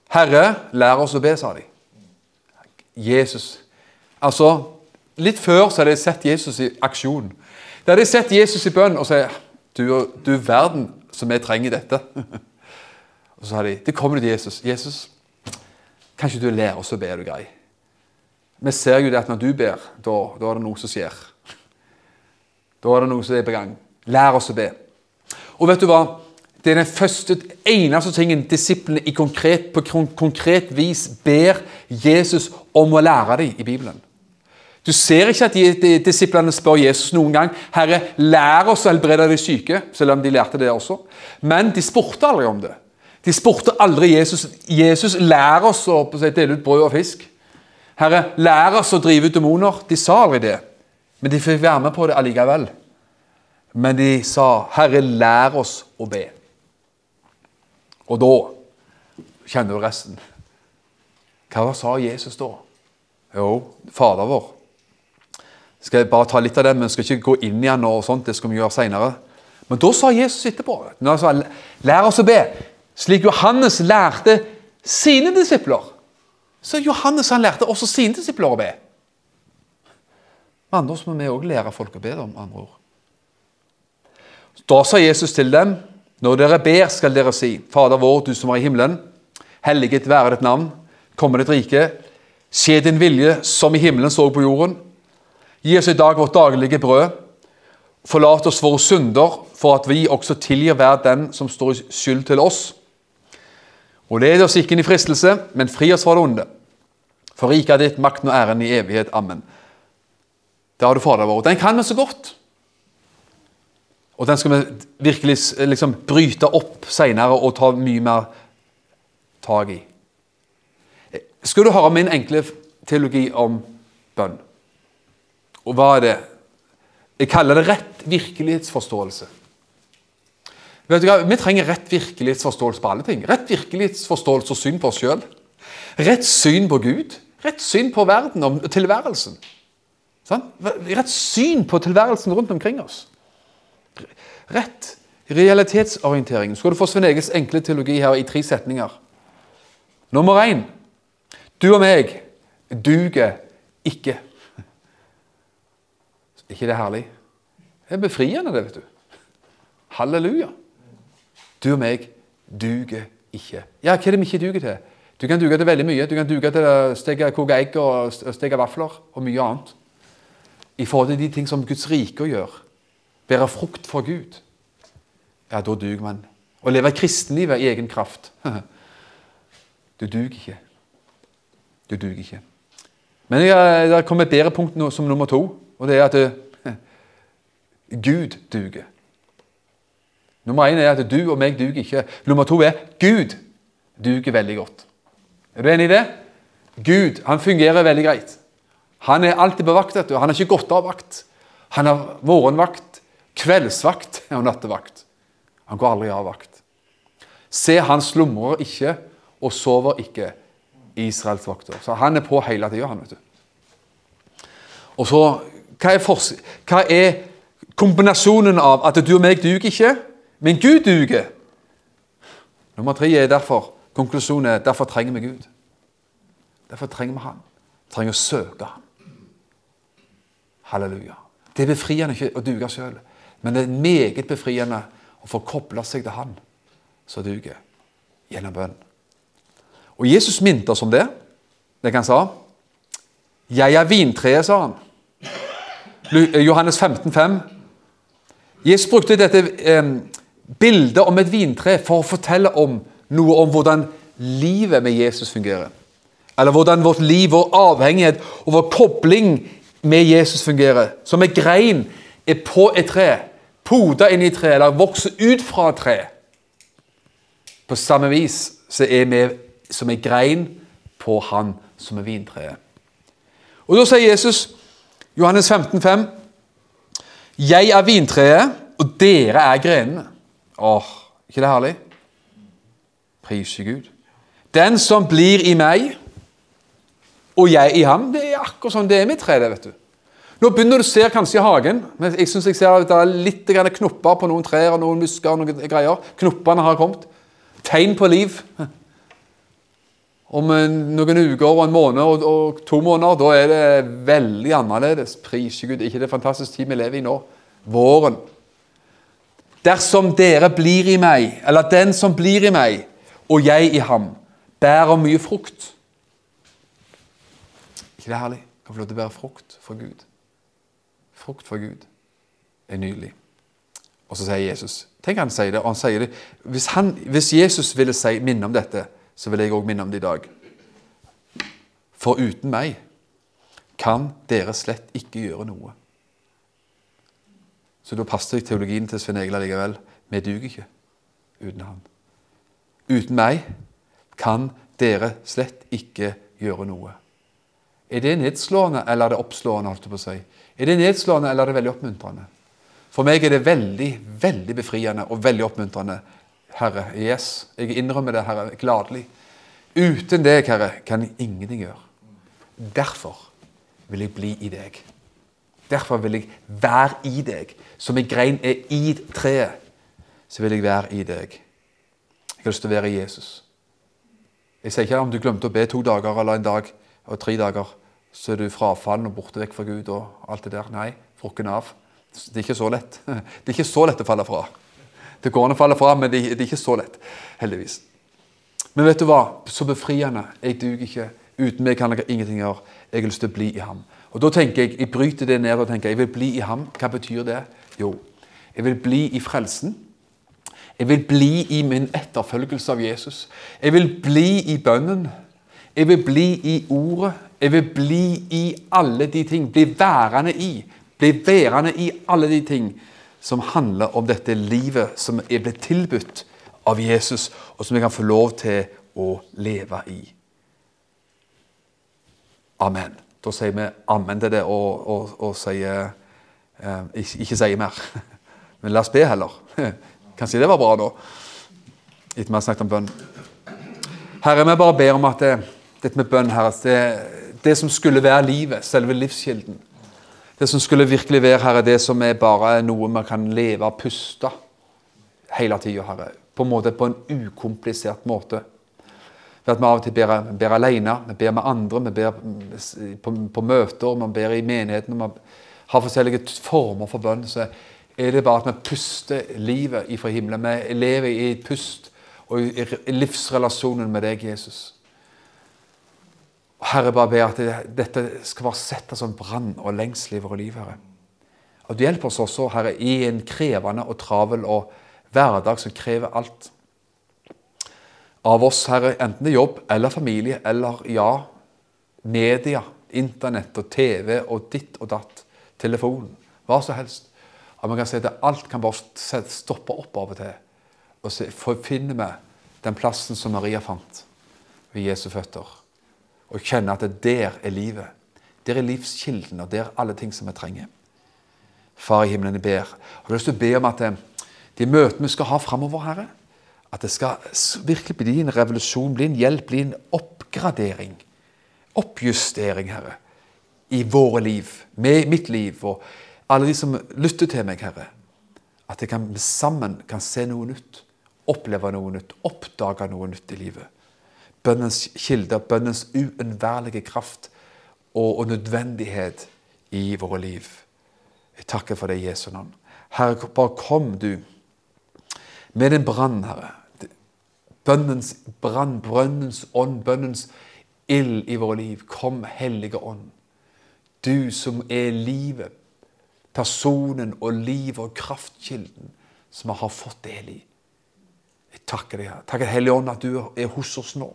Herre, lær oss å be, sa de. Jesus. Altså, Litt før så hadde de sett Jesus i aksjon. Da hadde jeg sett Jesus i bønn og sagt du, du verden som vi trenger dette. og så sa de, det kommer du til Jesus. Jesus, kan ikke du lære oss å be, er du grei? vi ser jo det at når du ber, da, da er det noe som skjer. Da er det noe som er på gang. Lær oss å be. Og vet du hva? Det er den første, eneste tingen disiplene i konkret, på konkret vis ber Jesus om å lære dem i Bibelen. Du ser ikke at de, de, disiplene spør Jesus noen gang Herre, lær oss å helbrede de syke, selv om de lærte det også. Men de spurte aldri om det. De spurte aldri Jesus Jesus, lær oss å dele ut brød og fisk. Herre, lær oss å drive ut demoner. De sa aldri det, men de fikk være med på det allikevel. Men de sa, 'Herre, lær oss å be'. Og da kjenner du resten. Hva sa Jesus da? Jo, Fader vår. Skal jeg bare ta litt av det, men skal ikke gå inn igjen og sånt, det skal vi gjøre senere. Men da sa Jesus etterpå når han sa, 'Lær oss å be', slik Johannes lærte sine disipler. Så Johannes han lærte også sine disipler å be. Andre ord må vi òg lære folk å be, om andre ord. Da sa Jesus til dem, når dere ber, skal dere si, Fader vår, du som er i himmelen. Helliget være ditt navn. Komme ditt rike. Skje din vilje, som i himmelen så på jorden. Gi oss i dag vårt daglige brød. Forlat oss våre synder, for at vi også tilgir hver den som står i skyld til oss. Og led oss ikke inn i fristelse, men fri oss fra det onde. For riket ditt, makten og æren i evighet. Amen. Det har du Fader vår. Den kan vi så godt. Og den skal vi virkelig liksom, bryte opp seinere og ta mye mer tak i. Skal du høre min enkle teologi om bønn? Og hva er det? Jeg kaller det rett virkelighetsforståelse. Vet du hva? Vi trenger rett virkelighetsforståelse på alle ting. Rett virkelighetsforståelse og syn på oss sjøl. Rett syn på Gud. Rett syn på verden og tilværelsen. Sånn? Rett syn på tilværelsen rundt omkring oss rett. Realitetsorientering. Så skal du få Svein Eges enkle teologi her i tre setninger. Nummer én. Du og meg duger ikke. ikke det herlig? Det er befriende, det, vet du. Halleluja. Du og meg duger ikke. Ja, hva er det vi ikke duger til? Du kan duge til veldig mye. Du kan duge til å steke, koke egg og steke vafler og mye annet. I forhold til de ting som Guds rike gjør bære frukt for Gud, ja, da duger man. Å leve kristenlivet i egen kraft Du duger ikke. Du duger ikke. Men det kommer et bedre punkt som nummer to, og det er at Gud duger. Nummer én er at du og meg duger ikke. Nummer to er Gud duger veldig godt. Er du enig i det? Gud han fungerer veldig greit. Han er alltid på vakt. Han har ikke gått av vakt. Han har morgenvakt, Kveldsvakt og nattevakt. Han går aldri av vakt. Se, han slumrer ikke og sover ikke, Israels vokter. Så han er på hele tida, han, vet du. Og så, hva er, hva er, kombinasjonen av at du og meg duger ikke, men Gud duger? Nummer tre er derfor konklusjonen er derfor trenger vi Gud. Derfor trenger vi Han. Vi trenger å søke Han. Halleluja. Det er befriende ikke å duge sjøl. Men det er meget befriende å få koble seg til Han som duger, gjennom bønn. Og Jesus minte oss om det. Det han sa. 'Jeg er vintreet', sa han. Eh, Johannes 15, 5. Jesus brukte dette eh, bildet om et vintre for å fortelle om noe om hvordan livet med Jesus fungerer. Eller hvordan vårt liv, vår avhengighet og vår kobling med Jesus fungerer. Som en grein er på et tre poda inn i treet, eller vokser ut fra treet. tre. På samme vis så er vi som en grein på Han som er vintreet. Og Da sier Jesus, Johannes 15, 5, Jeg er vintreet, og dere er grenene. Åh, ikke det herlig? Prise Gud. Den som blir i meg, og jeg i ham, det er akkurat sånn det er med treet, vet du. Nå begynner du å se kanskje i hagen. men Jeg synes jeg ser at det er litt knopper på noen trær og noen musker. og noen greier. Knoppene har kommet. Tegn på liv. Om noen uker og en måned og, og, to måneder, da er det veldig annerledes. Prise Gud. Ikke det fantastiske tid vi lever i nå. Våren. Dersom dere blir i meg, eller den som blir i meg, og jeg i ham, bærer mye frukt. ikke det herlig? kan få lov til å bære frukt for Gud. Frukt for Gud er nydelig. Og så sier Jesus Tenk han sier det, og han sier det. Hvis, han, hvis Jesus ville si, minne om dette, så vil jeg òg minne om det i dag. For uten meg kan dere slett ikke gjøre noe. Så da passer teologien til Svein Egil likevel. Vi duger ikke uten han. Uten meg kan dere slett ikke gjøre noe. Er det nedslående eller er det oppslående? holdt jeg på å si? Er det nedslående eller er det veldig oppmuntrende? For meg er det veldig, veldig befriende og veldig oppmuntrende. Herre, yes, jeg innrømmer det, Herre, gladelig. Uten deg, Herre, kan jeg ingenting gjøre. Derfor vil jeg bli i deg. Derfor vil jeg være i deg. Som en grein er i treet, så vil jeg være i deg. Jeg har lyst til å være i Jesus. Jeg sier ikke om du glemte å be to dager eller en dag og tre dager, så er du frafallen og borte vekk fra Gud og alt det der. Nei, frukken av. Det er ikke så lett. Det er ikke så lett å falle fra. Det går an å falle fra, men det er ikke så lett, heldigvis. Men vet du hva? Så befriende. Jeg duger ikke. Uten meg kan jeg ingenting gjøre. Jeg har lyst til å bli i ham. Og da tenker Jeg jeg bryter det ned og tenker jeg vil bli i ham. Hva betyr det? Jo, jeg vil bli i frelsen. Jeg vil bli i min etterfølgelse av Jesus. Jeg vil bli i bønnen. Jeg vil bli i ordet. Jeg vil bli i alle de ting. Bli værende i. Bli værende i alle de ting som handler om dette livet som er blitt tilbudt av Jesus, og som jeg kan få lov til å leve i. Amen. Da sier vi amen til det og, og, og sier eh, ikke, ikke sier mer. Men la oss be heller. Kanskje det var bra da. etter vi har snakket om bønn. Herre, vi bare ber om at det, dette med bønn, Herre, det, det som skulle være livet, selve livskilden Det som skulle virkelig være, Herre, det som er bare noe vi kan leve og puste hele tida, Herre. På en måte på en ukomplisert måte. Ved at vi av og til ber, ber alene, vi ber med andre, vi ber på, på møter, vi ber i menigheten. Vi har forskjellige former for bønn. Så er det bare at vi puster livet ifra himmelen. Vi lever i et pust og i livsrelasjonen med deg, Jesus. Herre, bare be at dette skal være sett som brann og lengsel i våre liv, Herre. Og du hjelper oss også, Herre, i en krevende og travel og hverdag som krever alt av oss, Herre, enten det er jobb eller familie eller ja, media, internett og TV og ditt og datt, telefon, hva som helst. At man kan si at alt kan bare stoppe opp av og til. Og så finner vi den plassen som Maria fant ved Jesu føtter. Og kjenne at det der er livet. Der er livskilden, og der er alle ting som vi trenger. Far i himmelen, jeg ber. Jeg har lyst til å be om at eh, de møtene vi skal ha framover, Herre, at det skal virkelig bli en revolusjon, bli en hjelp, bli en oppgradering. Oppjustering, Herre, i våre liv, med mitt liv og alle de som lytter til meg, Herre. At vi sammen kan se noe nytt, oppleve noe nytt, oppdage noe nytt i livet. Bønnens kilder, bønnens uunnværlige kraft og, og, nødvendighet i våre liv. Jeg takker for det Jesu navn. Herre, bare kom du med din brann, Herre bønnens brann, brønnens ånd, bønnens ild i våre liv. Kom, Hellige Ånd. Du som er livet, personen og livet og kraftkilden som vi har fått del i. Jeg takker deg, Takker Hellige Ånd at du er hos oss nå.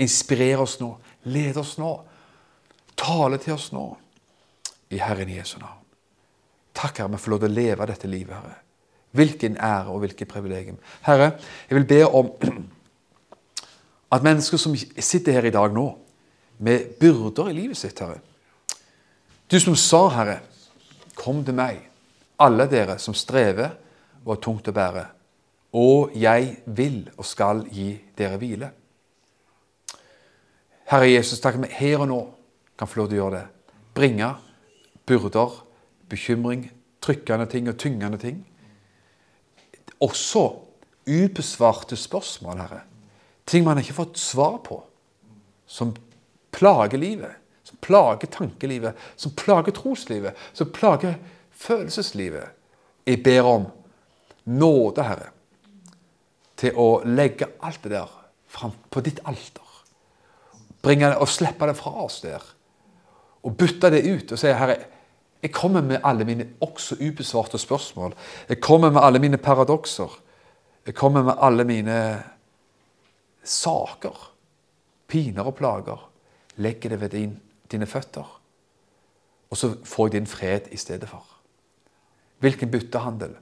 Inspirer oss nå. Led oss nå. Tale til oss nå. I Herren Jesu navn. Takk, Herre, vi får lov til å leve dette livet, Herre. Hvilken ære og hvilket privilegium. Herre, jeg vil be om at mennesker som sitter her i dag nå, med byrder i livet sitt, Herre Du som sa, Herre, kom til meg, alle dere som strever og har tungt å bære, og jeg vil og skal gi dere hvile. Herre Jesus, takk vi her og nå kan få lov til å gjøre det. Bringe byrder, bekymring, trykkende ting og tyngende ting også ubesvarte spørsmål, Herre. Ting man ikke har fått svar på. Som plager livet. Som plager tankelivet. Som plager troslivet. Som plager følelseslivet. Jeg ber om nåde, Herre, til å legge alt det der fram på ditt alter. Bringe det og slippe det fra oss der. og bytte det ut og si Herre, jeg kommer med alle mine også ubesvarte spørsmål. Jeg kommer med alle mine paradokser. Jeg kommer med alle mine saker, piner og plager. Legger det ved din, dine føtter. Og så får jeg din fred i stedet for. Hvilken byttehandel?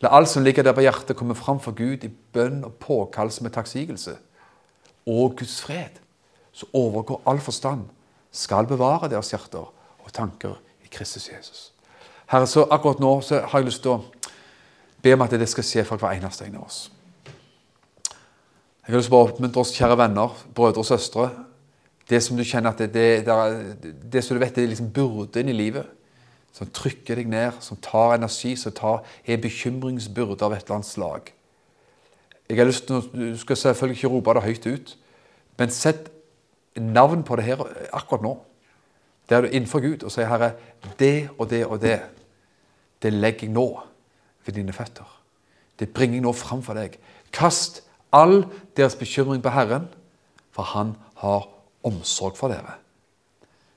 La alt som ligger der på hjertet, komme fram for Gud i bønn og påkallelse med takksigelse. Og Guds fred, som overgår all forstand, skal bevare deres hjerter og tanker i Kristus Jesus. Herre, så akkurat nå så har jeg lyst til å be om at det skal skje for hver eneste en av oss. Jeg har lyst til oppmuntre oss, kjære venner, brødre og søstre. Det som du kjenner at det, det, det, det som du vet er liksom burden i livet, som trykker deg ned, som tar energi, som tar, er bekymringsbyrde av et eller annet slag. Jeg har lyst til, Du skal selvfølgelig ikke rope det høyt ut, men sett navn på det her akkurat nå. Der du innenfor Gud og sier, 'Herre, det og det og det, det legger jeg nå ved dine føtter.' Det bringer jeg nå fram for deg. Kast all deres bekymring på Herren, for Han har omsorg for dere.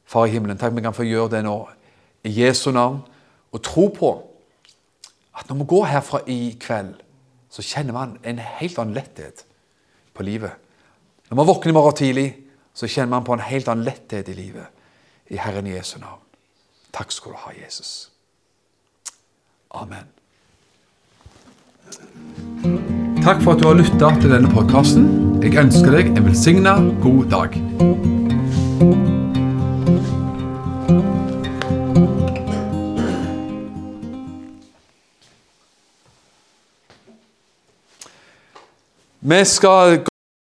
Far i himmelen, takk vi kan få gjøre det nå i Jesu navn, og tro på at når vi går herfra i kveld, så kjenner man en helt annen letthet på livet. Når man våkner i morgen tidlig, så kjenner man på en helt annen letthet i livet. I Herren Jesu navn. Takk skal du ha, Jesus. Amen. Takk for at du har lytta til denne podkasten. Jeg ønsker deg en velsigna god dag. Vi skal